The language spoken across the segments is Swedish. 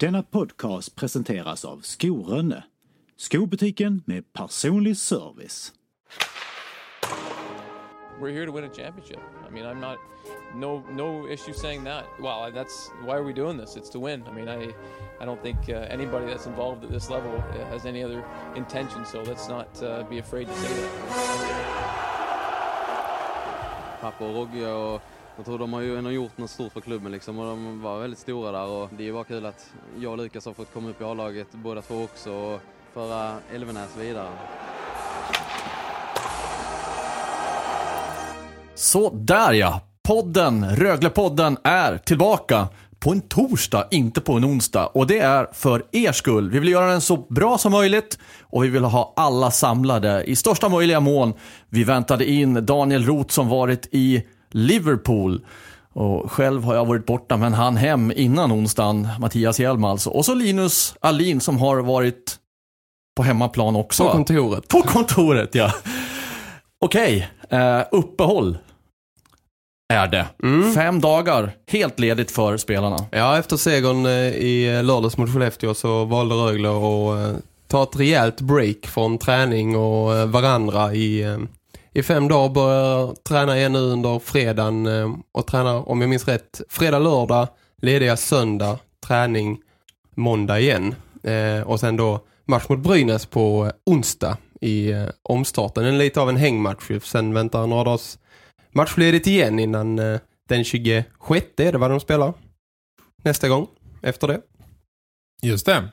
Denna podcast presenteras av Skorönne, skobutiken med personlig service. We're here to win a championship. I mean, I'm not no no issue saying that. Well, that's why are we doing this? It's to win. I mean, I I don't think uh, anybody that's involved at this level uh, has any other intention. So let's not uh, be afraid to say that. Pappa och Rogge och jag tror de har ju ändå gjort något stort för klubben liksom och de var väldigt stora där och det är ju bara kul att jag och Lukas har fått komma upp i A-laget båda två också och föra Elvenäs vidare. Så där ja, podden, Röglepodden är tillbaka på en torsdag, inte på en onsdag. Och det är för er skull. Vi vill göra den så bra som möjligt och vi vill ha alla samlade i största möjliga mån. Vi väntade in Daniel Roth som varit i Liverpool. Och själv har jag varit borta men han hem innan onsdagen, Mattias Hjelm alltså. Och så Linus Alin som har varit på hemmaplan också. På kontoret. På kontoret ja. Okej, eh, uppehåll är det. Mm. Fem dagar, helt ledigt för spelarna. Ja, efter segern eh, i lördags mot Skellefteå så valde Rögle att eh, ta ett rejält break från träning och eh, varandra i, eh, i fem dagar. Börjar träna igen nu under fredagen eh, och tränar, om jag minns rätt, fredag, lördag, lediga söndag, träning måndag igen. Eh, och sen då match mot Brynäs på onsdag i eh, omstarten. En lite av en hängmatch. Sen väntar några dagars matchledigt igen innan den 26 är det vad de spelar. Nästa gång, efter det. Just det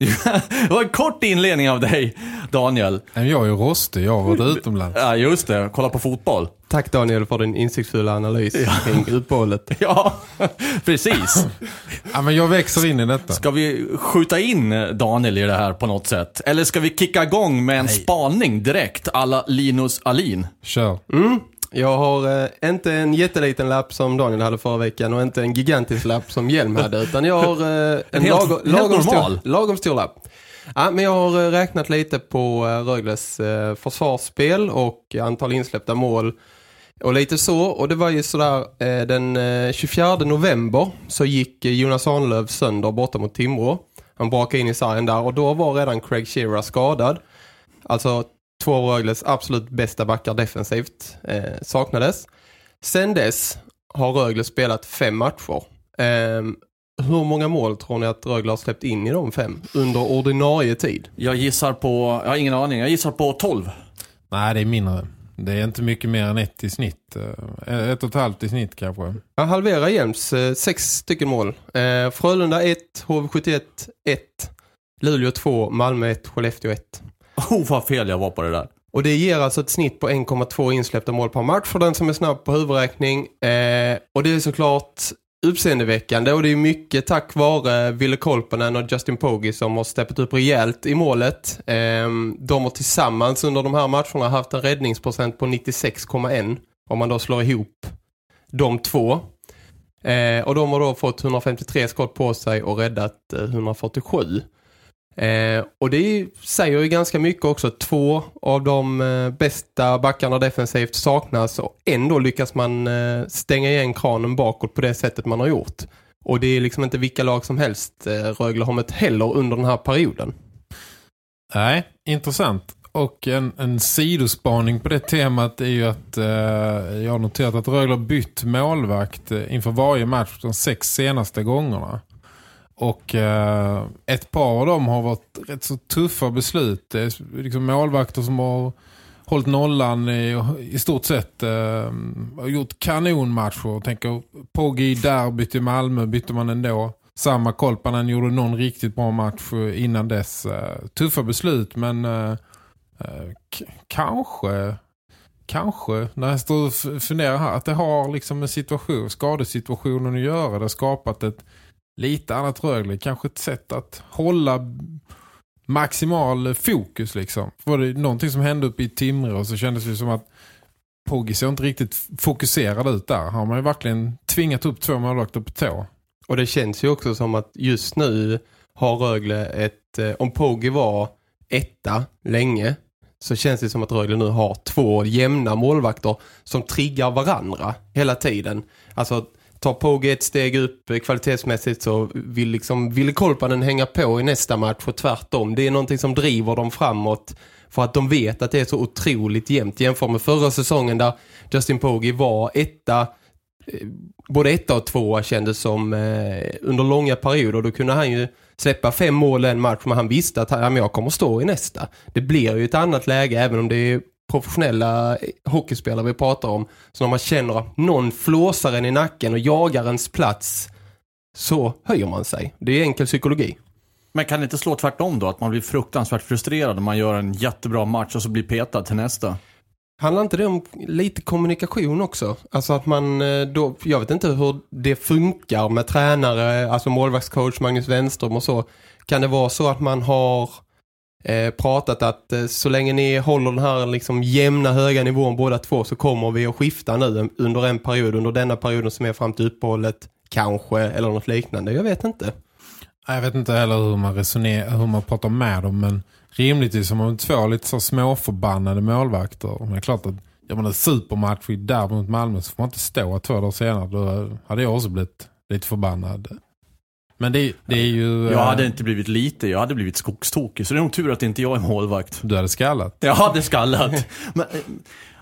det var en kort inledning av dig, Daniel. Nej, Jag är ju rostig, jag har varit utomlands. Ja, just det. Kolla på fotboll. Tack Daniel för din insiktsfulla analys kring uppehållet. Ja, precis. Ja, men jag växer in i detta. Ska vi skjuta in Daniel i det här på något sätt? Eller ska vi kicka igång med en spaning direkt, alla Linus Alin? Kör. Mm. Jag har eh, inte en jätteliten lapp som Daniel hade förra veckan och inte en gigantisk lapp som Hjelm hade utan jag har eh, en, helt- lagom, helt lagom, normal. stor, lagom stor lapp. Ja, men jag har eh, räknat lite på eh, Rögles eh, försvarsspel och antal insläppta mål och lite så. Och det var ju sådär eh, den eh, 24 november så gick eh, Jonas Arnlöv sönder borta mot Timrå. Han brakade in i sargen där och då var redan Craig Shearer skadad. Alltså två av Rögles absolut bästa backar defensivt eh, saknades. Sen dess har Rögle spelat fem matcher. Ehm, hur många mål tror ni att Rögle har släppt in i de fem under ordinarie tid? Jag gissar på, jag har ingen aning, jag gissar på 12. Nej, det är mindre. Det är inte mycket mer än ett i snitt. Eh, Ett och ett halvt i snitt kanske. Jag halverar Jäms, eh, sex stycken mål. Eh, Frölunda 1, HV71 1, Luleå 2, Malmö 1, Skellefteå 1. Oh, vad fel jag var på det där. Och det ger alltså ett snitt på 1,2 insläppta mål per match för den som är snabb på huvudräkning. Eh, och det är såklart uppseendeväckande och det är mycket tack vare Ville Kolponen och Justin Pogge som har steppat upp rejält i målet. Eh, de har tillsammans under de här matcherna haft en räddningsprocent på 96,1 om man då slår ihop de två. Eh, och de har då fått 153 skott på sig och räddat eh, 147. Eh, och det säger ju ganska mycket också. Två av de eh, bästa backarna defensivt saknas och ändå lyckas man eh, stänga igen kranen bakåt på det sättet man har gjort. Och det är liksom inte vilka lag som helst eh, Rögle har mött heller under den här perioden. Nej, intressant. Och en, en sidospaning på det temat är ju att eh, jag har noterat att Rögle har bytt målvakt eh, inför varje match de sex senaste gångerna. Och eh, ett par av dem har varit rätt så tuffa beslut. Det är liksom målvakter som har hållit nollan i, i stort sett. Eh, har gjort kanonmatcher. Tänker Poggi i derbyt i Malmö bytte man ändå. Samma Kolpanen gjorde någon riktigt bra match innan dess. Eh, tuffa beslut men eh, eh kanske kanske, när jag står och funderar här, att det har liksom en situation, skadesituationen att göra. Det har skapat ett lite annat Rögle. Kanske ett sätt att hålla maximal fokus liksom. Var det någonting som hände uppe i Timrå och så kändes det som att Poggi ser inte riktigt fokuserad ut där. Har man ju verkligen tvingat upp två målvakter på tå. Och det känns ju också som att just nu har Rögle ett, eh, om Poggi var etta länge så känns det som att Rögle nu har två jämna målvakter som triggar varandra hela tiden. Alltså tar Pogge ett steg upp eh, kvalitetsmässigt så vill liksom vill Kolpanen hänga på i nästa match och tvärtom. Det är någonting som driver dem framåt för att de vet att det är så otroligt jämnt jämfört med förra säsongen där Justin Pogge var etta eh, både etta och tvåa kändes som eh, under långa perioder. Då kunde han ju släppa fem mål en match men han visste att ja, men jag kommer stå i nästa. Det blir ju ett annat läge även om det är professionella hockeyspelare vi pratar om. Så när man känner att någon flåsar en i nacken och jagar ens plats så höjer man sig. Det är enkel psykologi. Men kan det inte slå tvärtom då? Att man blir fruktansvärt frustrerad när man gör en jättebra match och så blir petad till nästa? Handlar inte det om lite kommunikation också? Alltså att man eh, då, jag vet inte hur det funkar med tränare, alltså målvaktscoach Magnus Wenström och så. Kan det vara så att man har eh, pratat att eh, så länge ni håller den här liksom jämna höga nivån båda två så kommer vi att skifta nu under en period, under denna perioden som är fram till uppehållet kanske, eller något liknande. Jag vet inte. Jag vet inte heller hur man resonerar, hur man pratar med dem, men rimligtvis har man två lite så småförbannade målvakter. Men det är klart att gör man en supermatch i där mot Malmö så får man inte stå två dagar senare. Då hade jag också blivit lite förbannad. Men det, det är ju... Jag eh, hade inte blivit lite, jag hade blivit skogstokig. Så det är nog tur att inte jag är målvakt. Du hade skallat. Jag hade skallat. men, eh,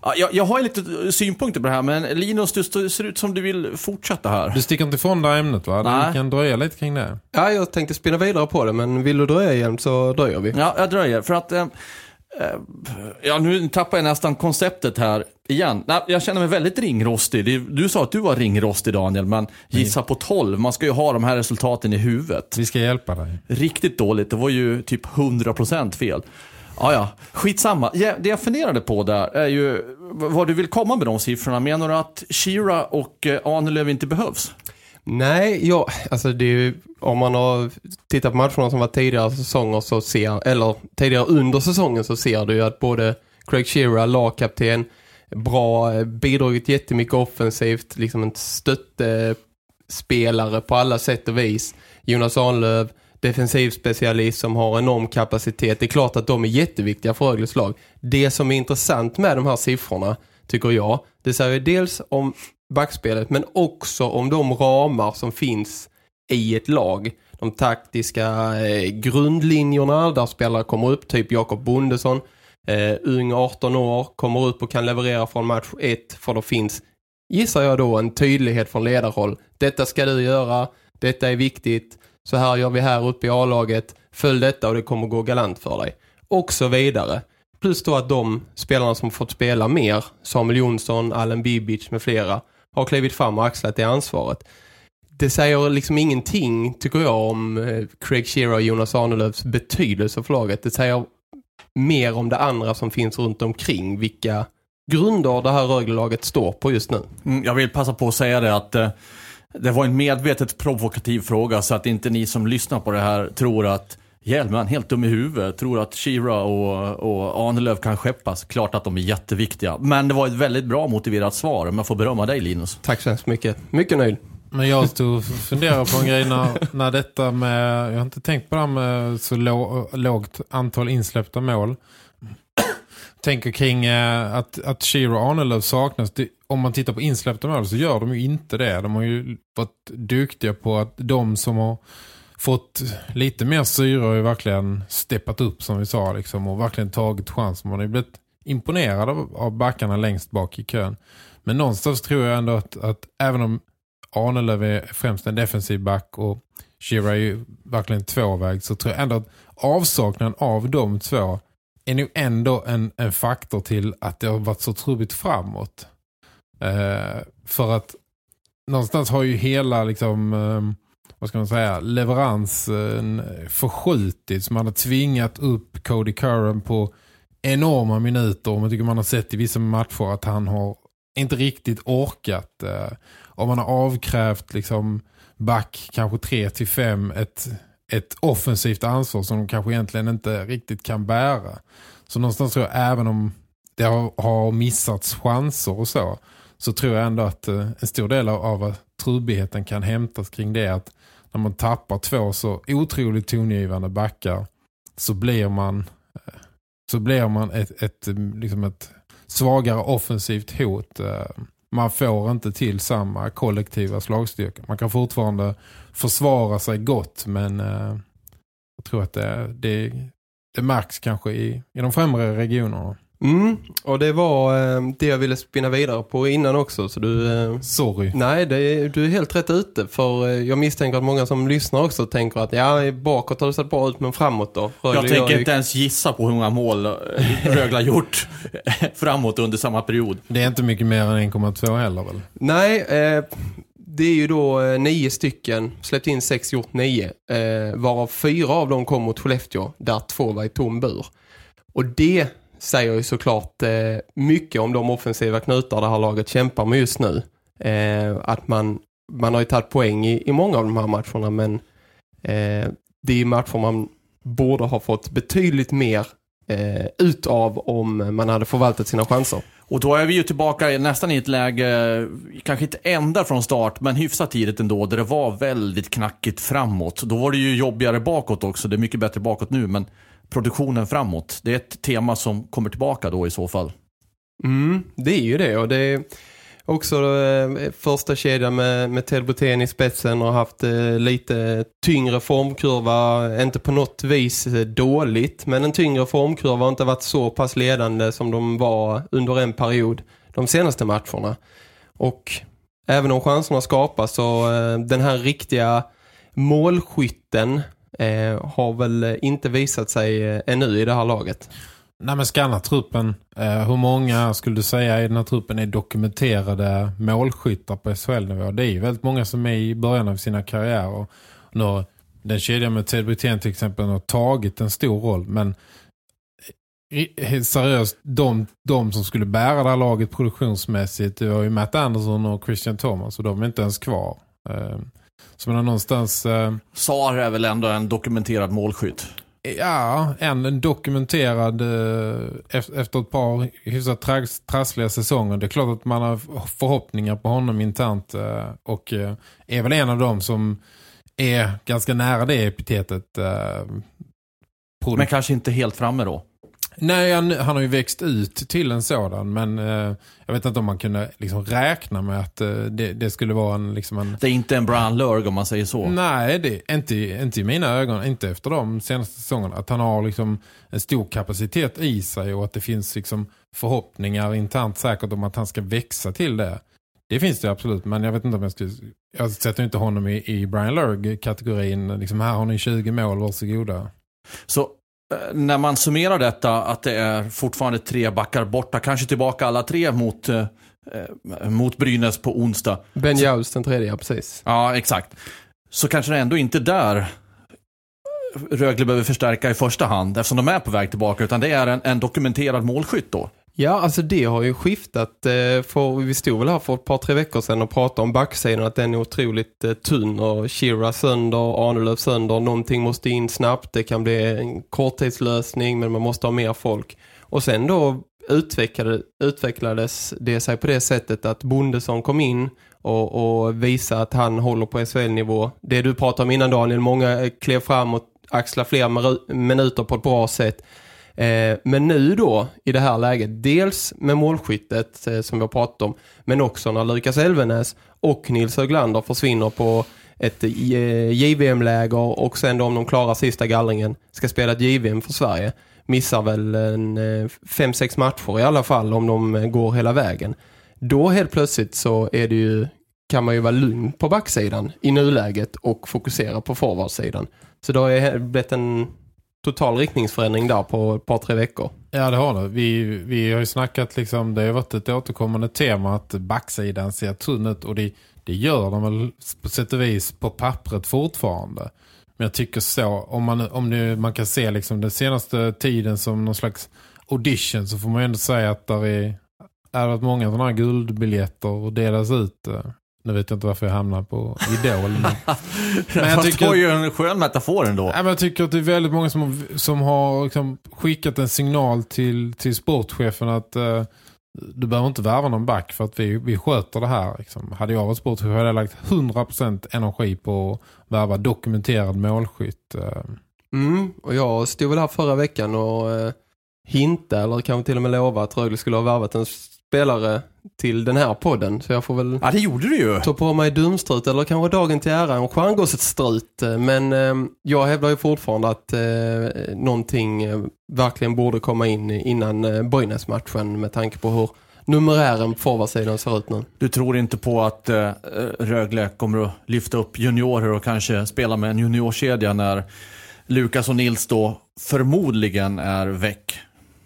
ja, jag, jag har ju lite synpunkter på det här, men Linus, du ser ut som du vill fortsätta här. Du sticker inte ifrån det här ämnet va? Nej. Du kan dröja lite kring det. Ja, jag tänkte spinna vidare på det, men vill du dröja igen så dröjer vi. Ja, jag dröjer. För att... Eh, eh, ja, nu tappar jag nästan konceptet här igen. Nej, jag känner mig väldigt ringrostig. Du sa att du var ringrostig, Daniel, men gissa på 12. Man ska ju ha de här resultaten i huvudet. Vi ska hjälpa dig. Riktigt dåligt. Det var ju typ 100% fel. Ja, ja. Skitsamma. Det jag funderade på där är ju vad du vill komma med de siffrorna. Menar du att Shira och eh, Ahnelöv inte behövs? Nej, ja, alltså det är ju, om man har tittat på matcherna som var tidigare säsonger så ser, eller tidigare under säsongen så ser du ju att både Craig Shearer, lagkapten, bra, bidragit jättemycket offensivt, liksom en stöttespelare på alla sätt och vis. Jonas Ahnlöv, defensiv specialist som har enorm kapacitet. Det är klart att de är jätteviktiga för Rögles lag. Det som är intressant med de här siffrorna, tycker jag, det säger dels om backspelet men också om de ramar som finns i ett lag. De taktiska eh, grundlinjerna där spelare kommer upp, typ Jakob Bondesson, eh, ung 18 år, kommer upp och kan leverera från match 1 för då finns, gissar jag då, en tydlighet från ledarhåll. Detta ska du göra, detta är viktigt, så här gör vi här uppe i A-laget, följ detta och det kommer gå galant för dig. Och så vidare. Plus då att de spelarna som fått spela mer, Samuel Jonsson, Allen Bibic med flera, har klivit fram och axlat det ansvaret. Det säger liksom ingenting, tycker jag, om eh, Craig Shearer och Jonas Arnelövs betydelse för laget. Det säger mer om det andra som finns runt omkring, vilka grunder det här Rögle-laget står på just nu. Mm, jag vill passa på att säga det att eh, det var en medvetet provokativ fråga så att inte ni som lyssnar på det här tror att Hjelmen, helt dum i huvudet, tror att Shira och, och Ahnelöv kan skeppas. Klart att de är jätteviktiga. Men det var ett väldigt bra motiverat svar, om jag får berömma dig Linus. Tack så hemskt mycket. Mycket nöjd. Men jag stod och funderade på en grej när, när detta med, jag har inte tänkt på det här med så lå, lågt antal insläppta mål. Tänker kring eh, att, att Shiro och Arnelöv saknas. Det, om man tittar på insläppta mål så gör de ju inte det. De har ju varit duktiga på att de som har fått lite mer syre och verkligen steppat upp som vi sa liksom, och verkligen tagit chans. Man har ju blivit imponerad av, av backarna längst bak i kön. Men någonstans tror jag ändå att, att även om Arnelöv är främst en defensiv back och Shira är ju verkligen tvåväg så tror jag ändå att avsaknaden av de två är nog ändå en, en faktor till att det har varit så trubbigt framåt. Eh, för att någonstans har ju hela liksom, eh, vad ska man säga, leveransen eh, förskjutits. Man har tvingat upp Cody Curran på enorma minuter och man tycker man har sett i vissa matcher att han har inte riktigt orkat. Eh, och man har avkrävt liksom back kanske 3 till 5 ett, ett offensivt ansvar som de kanske egentligen inte riktigt kan bära. Så någonstans tror jag även om det har, har missats chanser och så så tror jag ändå att eh, en stor del av, av trubbigheten kan hämtas kring det att när man tappar två så otroligt tongivande backar så blir man eh, så blir man ett, ett, liksom ett svagare offensivt hot. Eh, man får inte till samma kollektiva slagstyrka. Man kan fortfarande försvara sig gott men eh, jag tror att det, det, det märks kanske i, i de främre regionerna. Mm, och det var eh, det jag ville spinna vidare på innan också. Så du, eh, Sorry. Nej, det, du är helt rätt ute. För eh, jag misstänker att många som lyssnar också tänker att ja, bakåt har det sett bra ut, men framåt då? Rögle Jag tänker ju- inte ens gissa på hur många mål eh, Rögle har gjort framåt under samma period. Det är inte mycket mer än 1,2 heller väl? Nej, eh, det är ju då eh, nio stycken, släppt in sex, gjort nio. Eh, varav fyra av dem kom mot Skellefteå, där två var i tom bur. Och det säger ju såklart eh, mycket om de offensiva knutar det här laget kämpar med just nu. Eh, att man, man har ju tagit poäng i, i många av de här matcherna, men eh, det är ju matcher man borde ha fått betydligt mer eh, utav om man hade förvaltat sina chanser. Och då är vi ju tillbaka nästan i ett läge, kanske inte ända från start, men hyfsat tidigt ändå, där det var väldigt knackigt framåt. Då var det ju jobbigare bakåt också, det är mycket bättre bakåt nu, men produktionen framåt, det är ett tema som kommer tillbaka då i så fall. Mm, det är ju det och det är också eh, första kedjan med, med Ted Botén i spetsen och haft eh, lite tyngre formkurva, inte på något vis eh, dåligt men en tyngre formkurva har inte varit så pass ledande som de var under en period de senaste matcherna. Och även om chanserna skapas så eh, den här riktiga målskytten eh, har väl eh, inte visat sig eh, ännu i det här laget. Nej men skanna truppen. Eh, hur många skulle du säga i den här truppen är dokumenterade målskyttar på SHL-nivå? Det är ju väldigt många som är i början av sina karriärer. Nu, den kedjan med Ted Brithén till exempel har tagit en stor roll. Men eh, helt seriöst, de, de som skulle bära det här laget produktionsmässigt, det var ju Matt Anderson och Christian Thomas och de är inte ens kvar. Eh, så man någonstans... Eh, Sar är väl ändå en dokumenterad målskytt. Ja, en, en dokumenterad eh, efter, ett par hyfsat trass, trassliga säsonger. Det är klart att man har förhoppningar på honom internt eh, och eh, är väl en av dem som är ganska nära det epitetet. Eh, Men kanske inte helt framme då. Nej, han, han har ju växt ut till en sådan men eh, jag vet inte om man kunde liksom räkna med att eh, det, det skulle vara en, liksom en Det är inte en Brian Lurg om man säger så. Nej, det är inte, inte i mina ögon, inte efter de senaste säsongerna. Att han har liksom en stor kapacitet i sig och att det finns liksom förhoppningar internt säkert om att han ska växa till det. Det finns det absolut, men jag vet inte om jag skulle... Jag sätter inte honom i, i Brian Lurg-kategorin. Liksom här har ni 20 mål, varsågoda. Så när man summerar detta att det är fortfarande tre backar borta, kanske tillbaka alla tre mot, eh, eh, mot Brynäs på onsdag. Ben Jaus den tredje, ja, precis. Ja, exakt. Så kanske det ändå inte där Rögle behöver förstärka i första hand eftersom de är på väg tillbaka utan det är en, en dokumenterad målskytt då. Ja, alltså det har ju skiftat. Eh, för vi stod väl här för ett par, tre veckor sedan och pratade om backsidan att den är otroligt eh, tunn och Shira sönder, Arnelöv sönder, någonting måste in snabbt, det kan bli en korttidslösning men man måste ha mer folk. Och sen då utvecklade, utvecklades det sig på det sättet att Bondesson kom in och, och visade att han håller på SHL-nivå. Det du pratade om innan Daniel, många klev fram och axlade fler minuter på ett bra sätt. Eh, men nu då, i det här läget, dels med målskyttet eh, som vi har pratat om, men också när Lukas Elvenäs och Nils Höglander försvinner på ett eh, JVM-läger och sen då om de klarar sista gallringen ska spela ett JVM för Sverige. Missar väl en eh, fem, sex matcher i alla fall om de går hela vägen. Då helt plötsligt så är det ju, kan man ju vara lugn på backsidan i nuläget och fokusera på forwardsidan. Så då har det blivit en total riktningsförändring där på ett par, tre veckor. Ja, det har det. Vi, vi har ju snackat liksom, det har varit ett återkommande tema att backsidan ser tunn ut och det, det gör de väl på sätt och vis på pappret fortfarande. Men jag tycker så, om man, om nu, man kan se liksom den senaste tiden som någon slags audition så får man ju ändå säga att där är, är det många sådana här guldbiljetter och delas ut. Eh, nu vet jag inte varför jag hamnar på Idol. men, Men jag tycker- var ju en skön metafor ändå. Nej, men jag tycker att det är väldigt många som, har- som har liksom skickat en signal till, till sportchefen att eh, du behöver inte värva någon back för att vi, vi sköter det här. Liksom. Hade jag varit sportchef hade jag lagt 100% energi på att värva dokumenterad målskytt. eh. Mm, och jag stod väl här förra veckan och eh, hinta eller kanske till och med lova att Rögle skulle ha värvat en spelare till den här podden. Så jag får väl Ja, det gjorde du ju. ta på mig dumstrut eller kanske dagen till ära en stjärngåset strut. Men eh, jag hävdar ju fortfarande att eh, någonting eh, verkligen borde komma in innan eh, Brynäs-matchen med tanke på hur numerären på forwardsidan ser ut nu. Du tror inte på att eh, Rögle kommer att lyfta upp juniorer och kanske spela med en juniorkedja när Lukas och Nils då förmodligen är väck.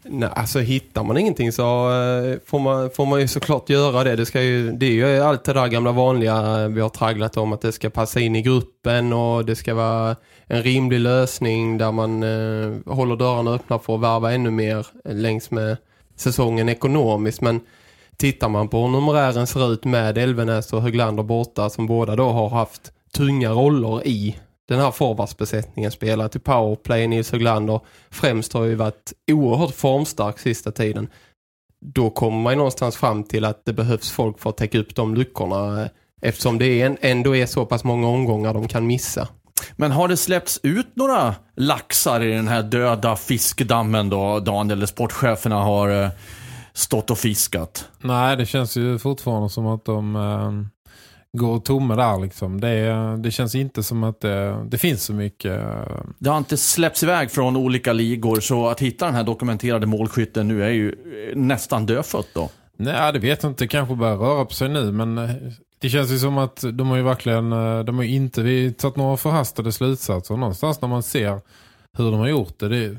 Nej, alltså hittar man ingenting så eh, får man, får man ju såklart göra det. Det, ska ju, det är ju allt det där gamla vanliga eh, vi har tragglat om att det ska passa in i gruppen och det ska vara en rimlig lösning där man eh, håller dörrarna öppna för att värva ännu mer eh, längs med säsongen ekonomiskt. Men tittar man på hur numerären ser ut med Elvenäs och Höglander borta som båda då har haft tunga roller i den här forwardsbesättningen spelar till powerplay. Nils Höglander främst har ju varit oerhört formstark sista tiden. Då kommer man ju någonstans fram till att det behövs folk för att täcka upp de luckorna eh, eftersom det är en, ändå är så pass många omgångar de kan missa. Men har det släppts ut några laxar i den här döda fiskdammen då Daniel, eller sportcheferna har eh, stått och fiskat? Nej, det känns ju fortfarande som att de eh, går tomma där liksom. Det, det känns inte som att det, det finns så mycket. Det har inte släppts iväg från olika ligor så att hitta den här dokumenterade målskytten nu är ju eh, nästan dödfött då. Nej, det vet jag inte. Kanske börjar röra på sig nu, men eh, det känns ju som att de har ju verkligen, eh, de har ju inte vi tagit några förhastade slutsatser. Någonstans när man ser hur de har gjort det, det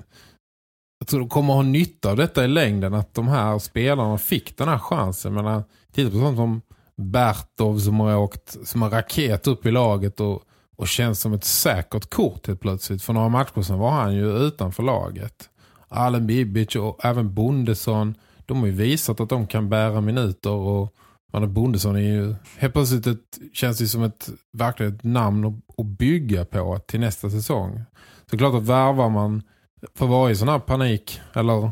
jag tror de kommer ha nytta av detta i längden, att de här spelarna fick den här chansen. Men titta på sånt som Bertov som har åkt som en raket upp i laget och, och känns som ett säkert kort helt plötsligt. För några matcher sedan var han ju utanför laget. Allen Bibic och även Bondesson de har ju visat att de kan bära minuter och Anna Bondesson är ju helt plötsligt ett, känns det som ett verkligen ett namn att, att bygga på till nästa säsong. Så klart att värvar man för varje sån här panik eller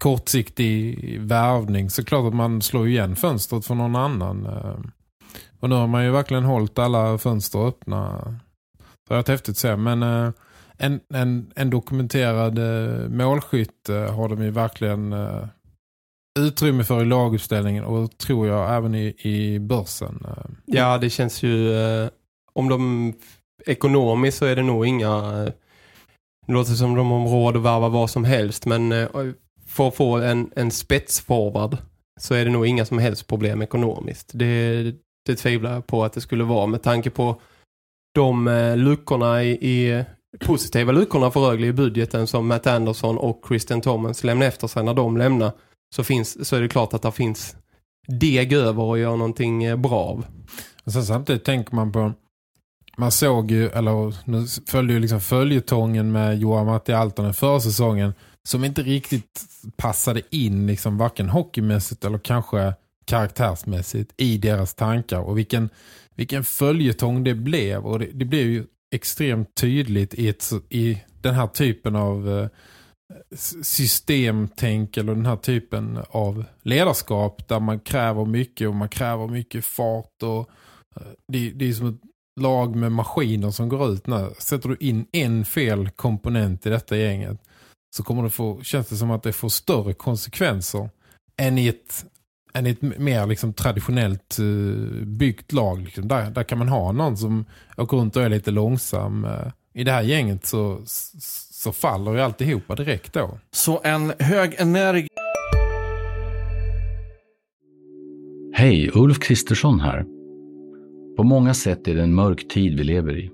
kortsiktig värvning så klart att man slår igen fönstret för någon annan. Eh. Och nu har man ju verkligen hållit alla fönster öppna. Så det är varit häftigt att se. Men eh, en, en, en dokumenterad eh, målskytt har de ju verkligen utrymme för i laguppställningen och tror jag även i, i börsen. Ja, det känns ju... Om de ekonomiskt så är det nog inga... Det låter som de har råd att värva vad som helst, men för att få en, en spetsforward så är det nog inga som helst problem ekonomiskt. Det, det tvivlar jag på att det skulle vara med tanke på de eh, luckorna i, i positiva luckorna för Rögle i budgeten som Matt Anderson och Christian Thomas lämnar efter sig när de lämnar så, finns, så är det klart att det finns deg över att göra någonting eh, bra av. Sen samtidigt tänker man på man såg ju, eller nu följde ju liksom följetongen med Johan Matti Altonen förra säsongen som inte riktigt passade in liksom varken hockeymässigt eller kanske karaktärsmässigt i deras tankar och vilken, vilken följetong det blev och det, det blev ju extremt tydligt i, ett, i den här typen av eh, systemtänk eller den här typen av ledarskap där man kräver mycket och man kräver mycket fart och eh, det, det är som ett lag med maskiner som går ut nu. Sätter du in en fel komponent i detta gänget så kommer det få, känns det som att det får större konsekvenser än i ett, än i ett mer liksom traditionellt uh, byggt lag. Liksom. Där, där kan man ha någon som åker runt och är lite långsam. Uh, I det här gänget så, så faller ju alltihopa direkt då. Så en hög energi Hej, Ulf Kristersson här. På många sätt är det en mörk tid vi lever i.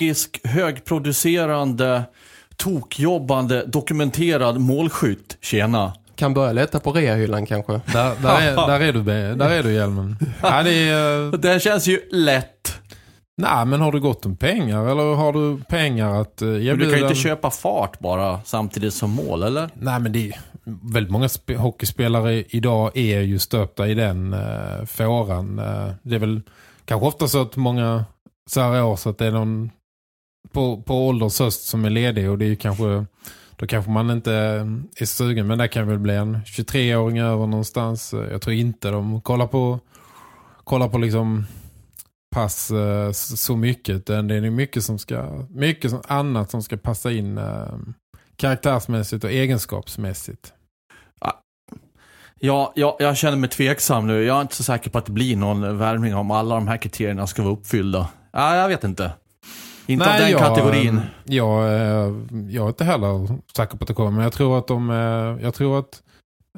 Gisk, högproducerande, tokjobbande, dokumenterad målskytt. Tjena. Kan börja leta på reahyllan kanske. Där, där, är, där, är du, där är du hjälmen. Ja, det är, eh, Den känns ju lätt. nej, men har du gott om pengar? Eller har du pengar att uh, du kan ju inte köpa fart bara samtidigt som mål, eller? Nej, men det är, väldigt många sp- hockeyspelare idag är ju stöpta i den uh, fåran. Uh, det är väl kanske ofta så att många så här år så att det är någon på, på ålderns höst som är ledig och det är ju kanske då kanske man inte är sugen men det kan väl bli en 23-åring över någonstans. Jag tror inte de kollar på kollar på liksom pass eh, så mycket utan det är nog mycket som ska mycket annat som ska passa in eh, karaktärsmässigt och egenskapsmässigt. Ja, jag, jag känner mig tveksam nu. Jag är inte så säker på att det blir någon värvning om alla de här kriterierna ska vara uppfyllda. Ja, jag vet inte. Inte av den jag, kategorin. Jag, eh, jag är inte heller säker på att det kommer. Men jag tror att de, eh, jag tror att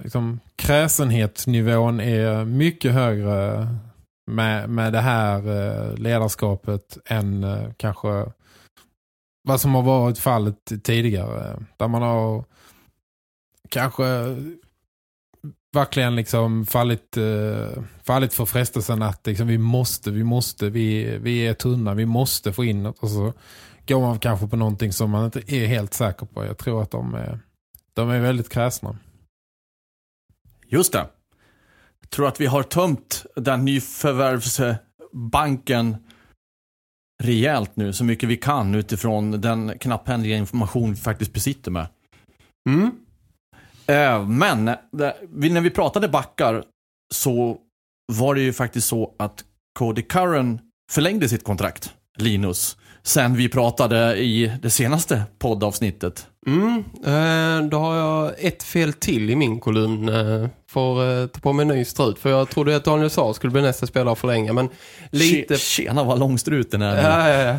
liksom, kräsenhetsnivån är mycket högre med, med det här eh, ledarskapet än eh, kanske vad som har varit fallet tidigare. Där man har kanske verkligen liksom fallit, eh, fallit för frestelsen att liksom, vi måste, vi måste, vi, vi är tunna, vi måste få in något. Och så går man kanske på någonting som man inte är helt säker på. Jag tror att de är, de är väldigt kräsna. Just det. Jag tror att vi har tömt den nyförvärvsbanken rejält nu, så mycket vi kan utifrån den knapphändiga information vi faktiskt besitter med. Mm. Eh, Men det, när vi pratade backar så var det ju faktiskt så att Cody Curran förlängde sitt kontrakt, Linus, sen vi pratade i det senaste poddavsnittet. Mm. Eh, då har jag ett fel till i min kolumn. Eh, får eh, ta på mig en ny strut. För jag trodde att Daniel Saar skulle bli nästa spelare för länge. Men lite... Tje- Tjena vad långstruten är. Ja, ja, ja.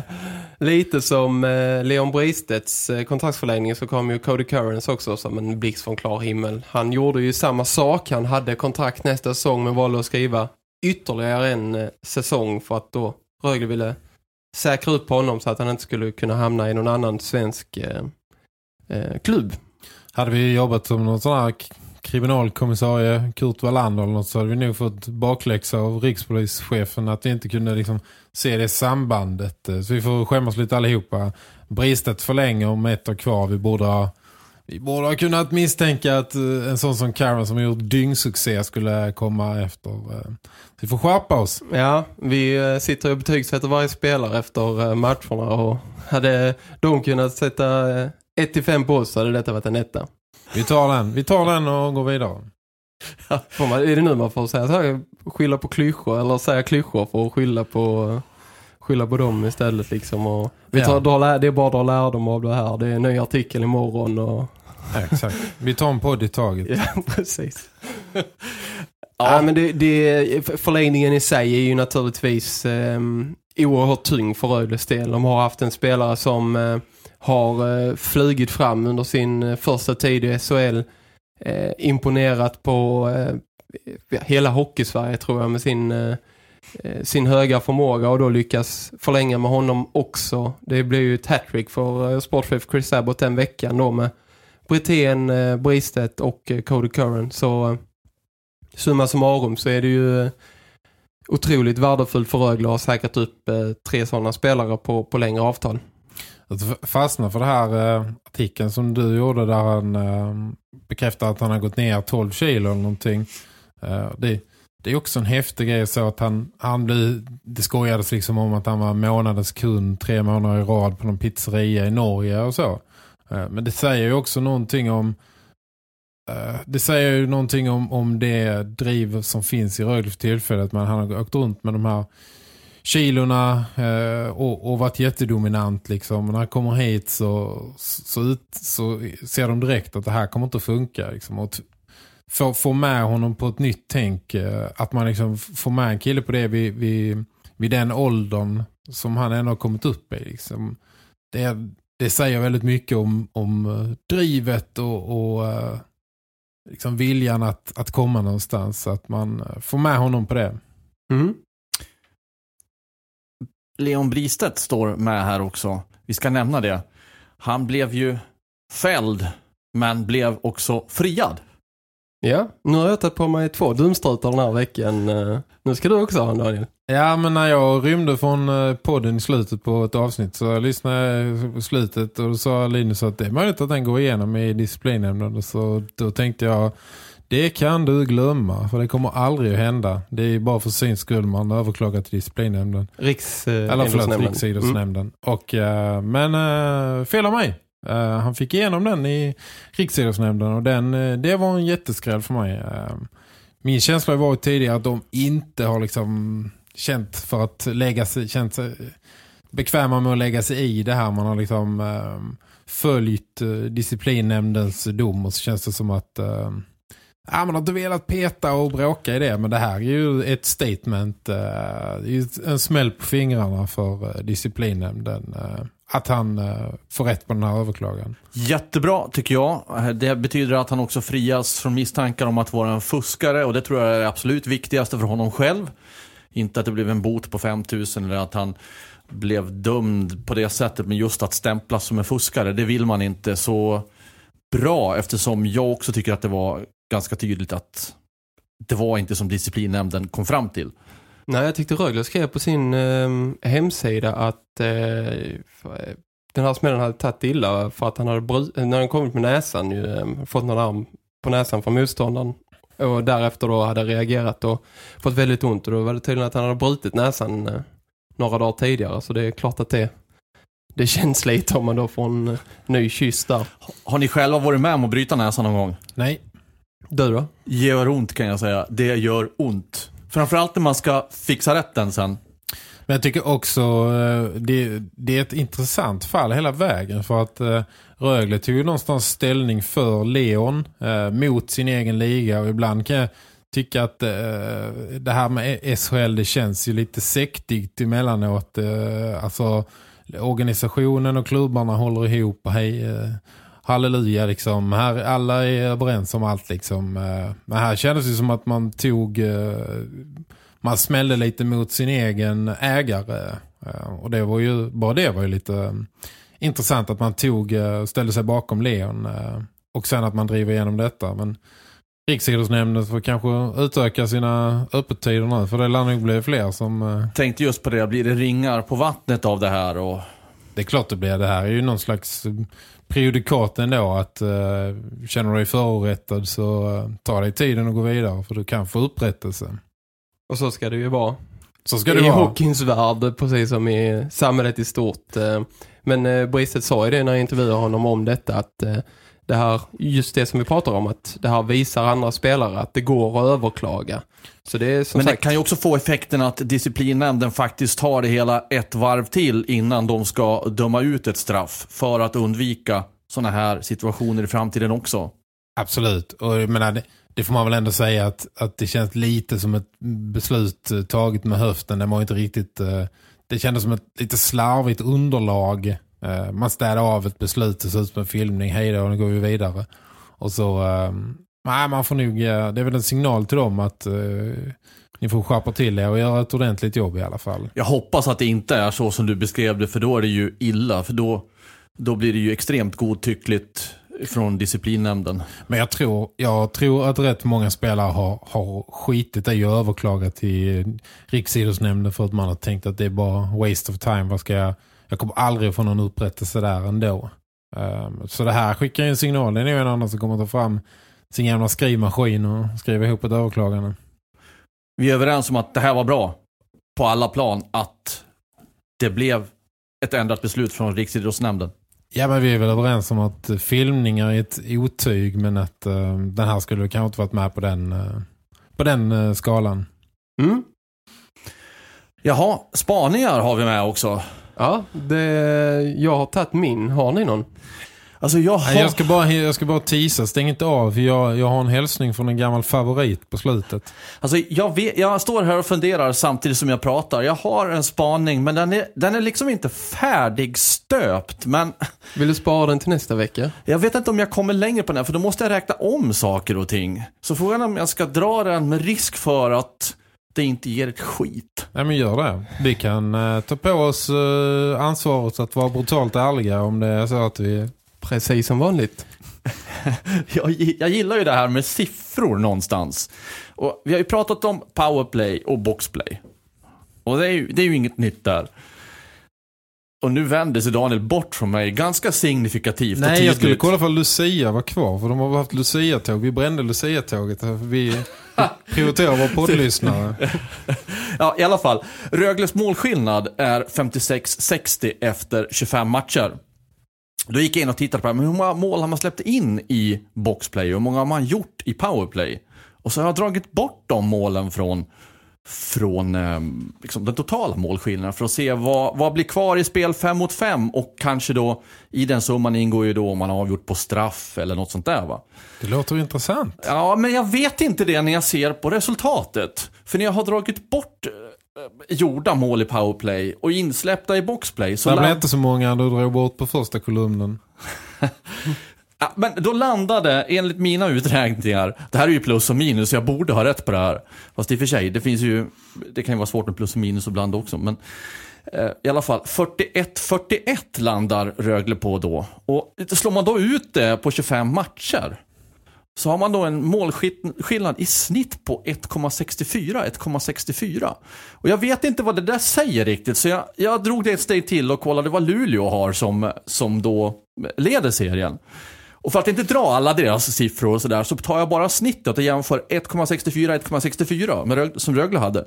Lite som Leon Bristedts eh, kontraktsförlängning så kom ju Cody Currens också som en blixt från klar himmel. Han gjorde ju samma sak. Han hade kontrakt nästa säsong men valde att skriva ytterligare en säsong för att då Rögle ville säkra upp honom så att han inte skulle kunna hamna i någon annan svensk eh, eh, klubb. Hade vi jobbat som någon sån här kriminalkommissarie Kurt Wallander eller något så hade vi nog fått bakläxa av rikspolischefen att vi inte kunde liksom se det sambandet. Eh, så vi får skämmas lite allihopa. Bristet förlänger om ett år kvar. Vi borde ha, vi borde ha kunnat misstänka att eh, en sån som Karen som har gjort dyngsuccé skulle komma efter. eh. Vi får skärpa oss. Ja, vi eh, sitter och betygsätter varje spelare efter matcherna och hade de kunnat sätta 1-5 på oss så hade detta varit en etta. Vi tar den. Vi tar den och går vidare. Får man, är det nu man får säga så här, skylla på klyschor eller säga klyschor för att skylla på skylla på dem istället liksom och vi tar, Ja. drar, lä- det är bara att dra lärdom av det här. Det är en ny artikel imorgon och Ja, exakt. Vi tar en podd i taget. ja, precis. Ja, men det, det, förlängningen i sig är ju naturligtvis eh, oerhört tung för Rögles del. De har haft en spelare som eh, har eh, flugit fram under sin eh, första tid i SHL. Eh, imponerat på eh, hela hockeysverige tror jag med sin, eh, Eh, sin höga förmåga och då lyckas förlänga med honom också. Det blir ju ett hattrick för eh, sportchef Chris Abbott den veckan då med Brithén, eh, Bristet och Cody Curran. Så summa summarum så är det ju otroligt värdefullt för Rögle att ha säkrat upp tre sådana spelare på, på längre avtal. Att fastna för det här artikeln som du gjorde där han bekräftar att han har gått ner 12 kilo eller någonting. Det, det är också en häftig grej så att han, han blir, det skojades liksom om att han var månadens kund tre månader i rad på någon pizzeria i Norge och så. Eh, men det säger ju också någonting om eh, det säger ju någonting om, om det driv som finns i Rögle för tillfället. Man, han har åkt runt med de här kilorna eh, och, och varit jättedominant liksom. Och när han kommer hit så, så, ut, så ser de direkt att det här kommer inte att funka. Liksom. Och få, få med honom på ett nytt tänk. Eh, att man liksom får med en kille på det vid, vid, vid den åldern som han ändå har kommit upp i. Liksom. det, det säger väldigt mycket om, om eh, drivet och, och eh, liksom viljan att, att komma någonstans. Att man får med honom på det. Mm. Leon Bristedt står med här också. Vi ska nämna det. Han blev ju fälld, men blev också friad. Ja, nu har jag tagit på mig två dumstrutar den här veckan. Eh, Nu ska du också ha en Daniel. Ja, men när jag rymde från eh, podden i slutet på ett avsnitt så lyssnade jag på slutet och då sa Linus att det är möjligt att den går igenom i disciplinnämnden. Så då tänkte jag, det kan du glömma för det kommer aldrig att hända. Det är bara för syns skull man överklagar till disciplinnämnden. Riks, eh, Eller förlåt, idrottsnämnden. Riksidrottsnämnden. Och, eh, men fel av mig. Eh, han fick igenom den i Riksidrottsnämnden och den, eh, det var en jätteskräll för mig. Eh, min känsla har varit tidigare att de inte har liksom känt för att lägga sig, känt sig bekväma med att lägga sig i det här. Man har liksom följt disciplinnämndens dom och så känns det som att eh, Ja, man har inte velat peta och bråka i det, men det här är ju ett statement. det är ju en smäll på fingrarna för disciplinnämnden. Att han eh, får rätt på den här överklagan. Jättebra tycker jag. Eh, det betyder att han också frias från misstankar om att vara en fuskare och det tror jag är det absolut viktigaste för honom själv. Inte att det blev en bot på 5000 eller att han blev dömd på det sättet men just att stämplas som en fuskare, det vill man inte så bra eftersom jag också tycker att det var ganska tydligt att det var inte som disciplinnämnden kom fram till. Nej, jag tyckte Rögle skrev på sin eh, hemsida att eh, den här smällen hade tagit illa för att han hade bru- när han kommit med näsan ju, eh, fått någon arm på näsan från motståndaren och därefter då hade reagerat och fått väldigt ont och då var det tydligen att han hade brutit näsan eh, några dagar tidigare så det är klart att det det känns lite om man då får en eh, ny kyss där. Har ni själva varit med om att bryta näsan någon gång? Nej. Du då? Gör ont kan jag säga. Det gör ont. Framförallt när man ska fixa rätten sen. Men jag tycker också eh, det, det är ett intressant fall hela vägen för att eh, Rögle tog ju någonstans ställning för Leon eh, mot sin egen liga och ibland kan jag tycka att eh, det här med SHL det känns ju lite sektigt emellanåt. Eh, alltså organisationen och klubbarna håller ihop och hej eh, halleluja liksom. Här, alla är överens om allt liksom. Eh, men här kändes det som att man tog eh, man smällde lite mot sin egen ägare. Eh, Och det var ju, bara det var ju lite intressant att man tog, ställde sig bakom Leon. Och sen att man driver igenom detta. Men Riksidrottsnämnden får kanske utöka sina öppettider nu. För det lär nog bli fler som... Tänkte just på det, blir det ringar på vattnet av det här? Och... Det är klart det blir. Det här är ju någon slags eh, prejudikat ändå. Att uh, känner du dig förorättad så uh, ta dig tiden och gå vidare. För du kan få upprättelse. Och så ska det ju vara. Så ska I det vara. hockeyns värld, precis som i samhället i stort. eh. Men eh, Bristet sa ju det när jag intervjuade honom om detta, att eh, det här, just det som vi pratar om, att det här visar andra spelare att det går att överklaga. Så det är som Men det sagt... kan ju också få effekten att disciplinnämnden faktiskt tar det hela ett varv till innan de ska döma ut ett straff för att undvika sådana här situationer i framtiden också. Absolut. Och jag menar, det, det får man väl ändå säga att, att det känns lite som ett beslut eh, taget med höften. Det var inte riktigt... eh, Det kändes som ett lite slarvigt underlag. Eh, Man städar av ett beslut, det ser ut som en filmning. Hej då, nu går vi vidare. Och så... eh, Nej, man får nog... eh, Det är väl en signal till dem att... eh, Ni får skärpa till er och göra ett ordentligt jobb i alla fall. Jag hoppas att det inte är så som du beskrev det, för då är det ju illa. För då, då blir det ju extremt godtyckligt från disciplinnämnden. Men jag tror, jag tror att rätt många spelare har, har skitit i att överklaga till Riksidrottsnämnden för att man har tänkt att det är bara waste of time. Vad ska jag, jag kommer aldrig få någon upprättelse där ändå. Um, så det här skickar ju en signal. Det är nog en annan som kommer ta fram sin gamla skrivmaskin och skriva ihop ett överklagande. Vi är överens om att det här var bra på alla plan. Att det blev ett ändrat beslut från Riksidrottsnämnden. Ja men vi är väl överens om att filmningar är ett otyg men att eh, den här skulle kanske inte varit med på den, eh, på den eh, skalan. Mm. Jaha, spaningar har vi med också. Ja, det, jag har tagit min. Har ni någon? Alltså jag har... Nej, jag ska bara, jag ska bara tisa, stäng inte av. För jag, jag har en hälsning från en gammal favorit på slutet. Alltså jag, vet, jag står här och funderar samtidigt som jag pratar. Jag har en spaning, men den är, den är liksom inte färdigstöpt. Men Vill du spara den till nästa vecka? jag vet inte om jag kommer längre på den, för då måste jag räkna om saker och ting. Så frågan är om jag ska dra den med risk för att det inte ger ett skit. Nej men gör det. Vi kan eh, ta på oss eh, ansvaret att vara brutalt ärliga om det är så att vi... Precis som vanligt. Jag, jag gillar ju det här med siffror någonstans. Och vi har ju pratat om powerplay och boxplay. Och det är ju, det är ju inget nytt där. Och nu vänder sig Daniel bort från mig ganska signifikativt Nej, jag skulle kolla för Lucia var kvar. För de har haft Lucia-tåg. Vi brände Lucia-tåget. Vi Prioritera vår poddlyssnare. Ja, i alla fall. Rögles målskillnad är 56-60 efter 25 matcher. Då gick jag in och tittade på det här, men hur många mål har man släppt in i boxplay och hur många har man gjort i powerplay? Och så har jag dragit bort de målen från, från eh, liksom den totala målskillnaden för att se vad, vad blir kvar i spel 5 mot 5 och kanske då i den summan ingår ju då om man har avgjort på straff eller något sånt där va. Det låter intressant. Ja, men jag vet inte det när jag ser på resultatet. För när jag har dragit bort eh, gjorda mål i powerplay och insläppta i boxplay så Det blev inte så många du drog bort på första kolumnen. Ja, men då landade, enligt mina uträkningar, det här är ju plus och minus, jag borde ha rätt på det här. Fast i och för sig, det finns ju, det kan ju vara svårt med plus och minus ibland också. Men eh, i alla fall, 41-41 landar Rögle på då. Och slår man då ut det på 25 matcher, så har man då en målskillnad i snitt på 1,64. 1,64. Och jag vet inte vad det där säger riktigt, så jag, jag drog det ett steg till och kollade vad Luleå har som, som då leder serien. Och för att inte dra alla deras siffror och sådär så tar jag bara snittet och jämför 1,64, 1,64 med Rögle, som Rögle hade.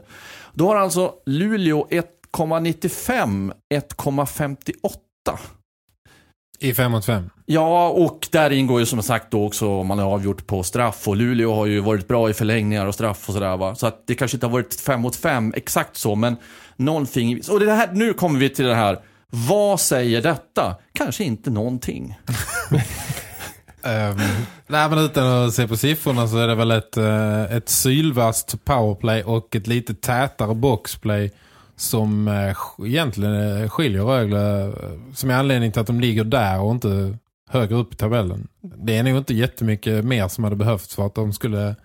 Då har alltså Luleå 1,95, 1,58. I 5 mot 5. Ja, och där ingår ju som sagt då också om man har avgjort på straff. Och Luleå har ju varit bra i förlängningar och straff och sådär va. Så att det kanske inte har varit fem mot fem exakt så, men någonting. Och det här, nu kommer vi till det här. Vad säger detta? Kanske inte någonting. Um, nej, men utan att se på siffrorna så är det väl ett, eh, ett sylvast powerplay och ett lite tätare boxplay som eh, egentligen eh, skiljer Rögle som är anledningen till att de ligger där och inte högre upp i tabellen. Det är nog inte jättemycket mer som hade behövts för att de skulle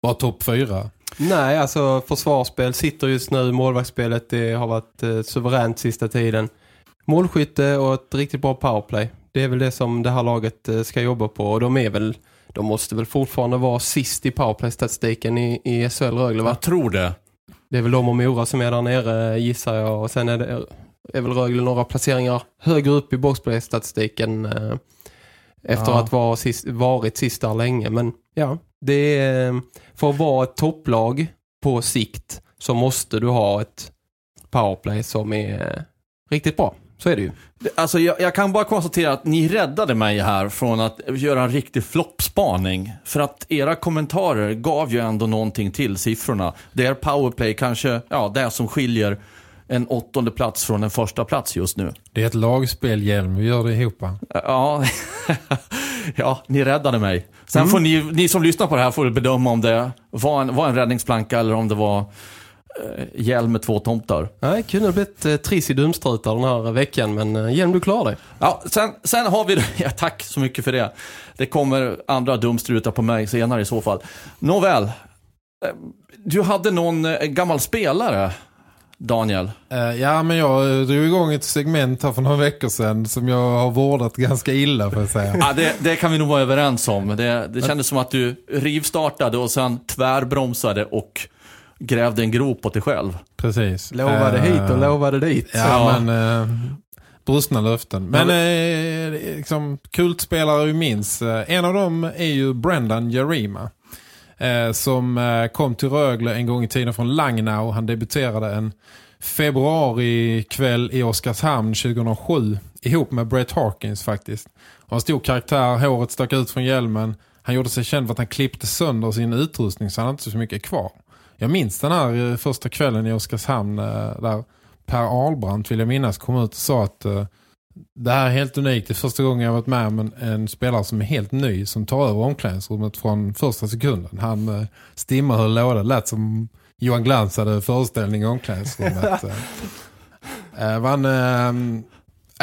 vara topp fyra. Nej, alltså försvarsspel sitter just nu. Målvaktsspelet det har varit eh, suveränt sista tiden. Målskytte och ett riktigt bra powerplay. Det är väl det som det här laget eh, ska jobba på. Och de är väl, de måste väl fortfarande vara sist i powerplay-statistiken i, i SHL Rögle va? Jag tror det. Det är väl de och Mora som är där nere gissar jag. Och sen är det är väl Rögle några placeringar högre upp i boxplay-statistiken eh, efter Ja. att vara sist, varit sist där länge. Men ja, det är, för att vara ett topplag på sikt så måste du ha ett powerplay som är eh, riktigt bra. Så är det ju. Alltså jag, jag kan bara konstatera att ni räddade mig här från att göra en riktig floppspaning. För att era kommentarer gav ju ändå någonting till siffrorna. Det är powerplay kanske, ja det som skiljer en åttonde plats från en första plats just nu. Det är ett lagspel, Hjelm. Vi gör det ihop. Ja, ja ni räddade mig. Sen får ni, ni som lyssnar på det här får bedöma om det var en, var en räddningsplanka eller om det var hjälm med två tomtar. Nej, kunde ha blivit eh, triss i dumstrutar den här veckan. Men eh, Hjelm, du klarar dig. Ja, sen, sen har vi, ja, tack så mycket för det. Det kommer andra dumstrutar på mig senare i så fall. Nåväl, eh, du hade någon eh, gammal spelare, Daniel. Eh, ja, men jag eh, drog igång ett segment här för några veckor sedan som jag har vårdat ganska illa för att säga. Ja, det, det kan vi nog vara överens om. Det, det kändes som att du rivstartade och sen tvärbromsade och grävde en grop åt dig själv. Precis. Lovade Eh, hit och lovade dit. Ja, Ja. men eh, brustna löften. Men eh, liksom, kultspelare vi minns. Eh, en av dem är ju Brendan Jarima. Eh, som eh, kom till Rögle en gång i tiden från Langnau. Han debuterade en februarikväll i Oskarshamn 2007 ihop med Brett Harkins faktiskt. Han stor karaktär, håret stack ut från hjälmen. Han gjorde sig känd för att han klippte sönder sin utrustning så han hade inte så mycket kvar. Jag minns den här eh, första kvällen i Oskarshamn eh, där Per Ahlbrandt vill jag minnas kom ut och sa att eh, Det här är helt unikt. Det är första gången jag varit med om en, en spelare som är helt ny som tar över omklädningsrummet från första sekunden. Han eh, stimmar hur låda lät som Johan Glans hade föreställning i omklädningsrummet. eh, man, eh,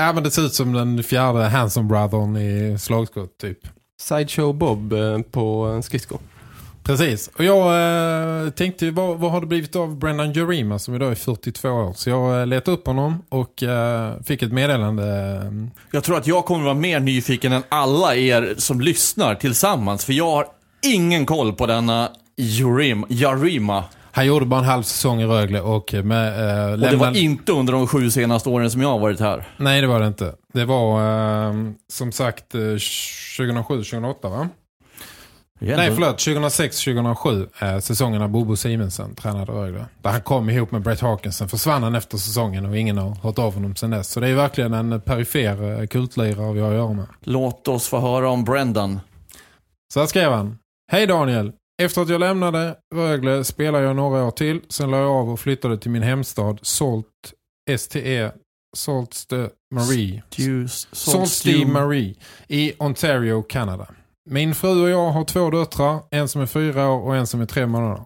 även det ser ut som den fjärde Hanson Brothern i slagskott typ. Sideshow Bob på en skridsko. Precis. Och jag eh, tänkte, vad, vad har det blivit av Brendan Jerima som idag är 42 år? Så jag eh, letade upp honom och eh, fick ett meddelande. Jag tror att jag kommer vara mer nyfiken än alla er som lyssnar tillsammans. För jag har ingen koll på denna Jurim, Jarima. Han gjorde bara en halv säsong i Rögle och med... Eh, Och det var inte under de sju senaste åren som jag har varit här. Nej, det var det inte. Det var eh, som sagt eh, 2007-2008 va? Nej, förlåt. 2006-2007, eh, säsongen när Bobo Simensen tränade Rögle. Där han kom ihop med Brett Hawkinson. Försvann han efter säsongen och ingen har hört av honom sedan dess. Så det är verkligen en perifer eh, kultlirare vi har att göra med. Låt oss få höra om Brendan. Så här skrev han. Hej Daniel. Efter att jag lämnade Rögle spelade jag några år till. Sen la jag av och flyttade till min hemstad Salt STE Sault Ste Marie. Ste Marie i Ontario, Kanada. Min fru och jag har två döttrar, en som är fyra år och en som är tre månader.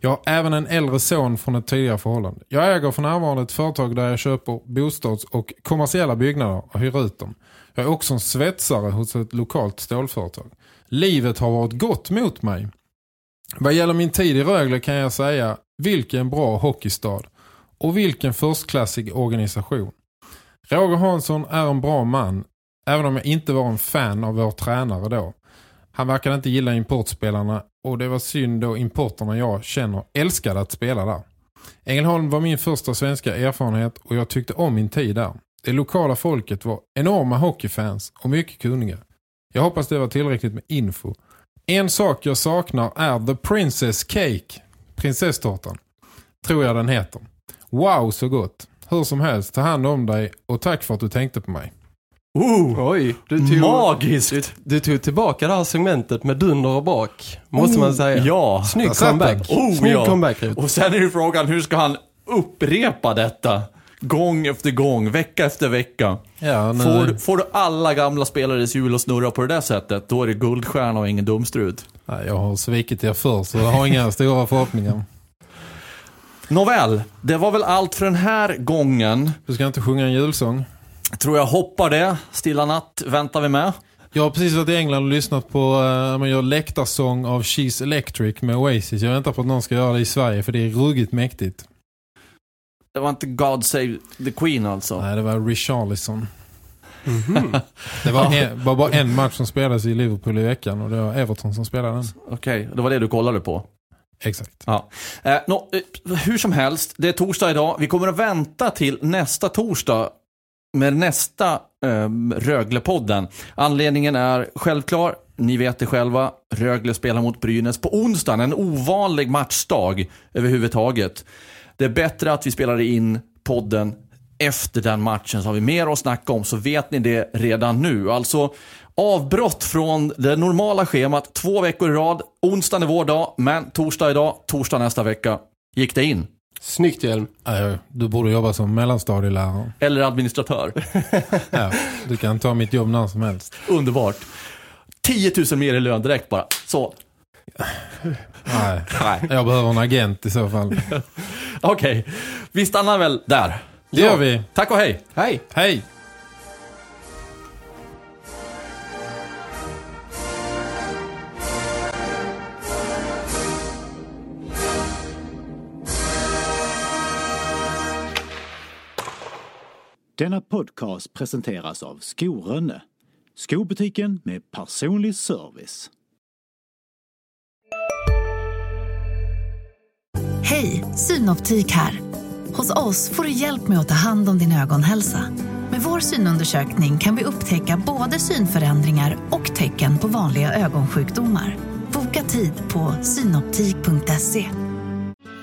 Jag har även en äldre son från ett tidigare förhållande. Jag äger för närvarande ett företag där jag köper bostads- och kommersiella byggnader och hyr ut dem. Jag är också en svetsare hos ett lokalt stålföretag. Livet har varit gott mot mig. Vad gäller min tid i Rögle kan jag säga vilken bra hockeystad och vilken förstklassig organisation. Roger Hansson är en bra man, även om jag inte var en fan av vår tränare då. Han verkade inte gilla importspelarna och det var synd då importerna jag känner älskade att spela där. Ängelholm var min första svenska erfarenhet och jag tyckte om min tid där. Det lokala folket var enorma hockeyfans och mycket kunniga. Jag hoppas det var tillräckligt med info. En sak jag saknar är The Princess Cake, prinsesstårtan. Tror jag den heter. Wow så gott. Hur som helst, ta hand om dig och tack för att du tänkte på mig. Oh, Oj, du tog, magiskt! du, du tog tillbaka det här segmentet med dunder och brak. Måste man säga. Ja. Snygg comeback. Oh, Snygg ja. comeback. Och sen är ju frågan, hur ska han upprepa detta? Gång efter gång, vecka efter vecka. Ja, nu, Får, du- får du alla gamla spelares hjul att snurra på det där sättet, då är det guldstjärna och ingen dumstrut. Nej, jag har svikit er förr så jag har inga stora förhoppningar. Nåväl, det var väl allt för den här gången. Du ska inte sjunga en julsång. Tror jag hoppar det. Stilla natt väntar vi med. Jag har precis varit i England och lyssnat på uh, man gör läktarsång av She's Electric med Oasis. Jag väntar på att någon ska göra det i Sverige för det är ruggigt mäktigt. Det var inte God Save the Queen alltså. Nej, det var Richarlison. Det var, en, var bara en match som spelades i Liverpool i veckan och det var Everton som spelade den. Okej, det var det du kollade på. Exakt. Ja. Eh, nå, eh, hur som helst, det är torsdag idag. Vi kommer att vänta till nästa torsdag med nästa eh, Röglepodden. Anledningen är självklar. Ni vet det själva. Rögle spelar mot Brynäs på onsdagen. En ovanlig matchdag överhuvudtaget. Det är bättre att vi spelar in podden efter den matchen så har vi mer att snacka om så vet ni det redan nu. Alltså avbrott från det normala schemat två veckor i rad. Onsdag är vår dag, men torsdag idag, torsdag nästa vecka. Gick det in? Snyggt Hjelm. Nej, Du borde jobba som mellanstadielärare. Eller administratör? Ja, du kan ta mitt jobb när som helst. Underbart. 10 000 mer i lön direkt bara. Så. Nej, jag behöver en agent i så fall. Okej, vi stannar väl där. Det gör vi. Tack och hej. Hej. Hej! Denna podcast presenteras av Skorönne. Skobutiken med personlig service. Hej, Synoptik här. Hos oss får du hjälp med att ta hand om din ögonhälsa. Med vår synundersökning kan vi upptäcka både synförändringar och tecken på vanliga ögonsjukdomar. Boka tid på synoptik.se.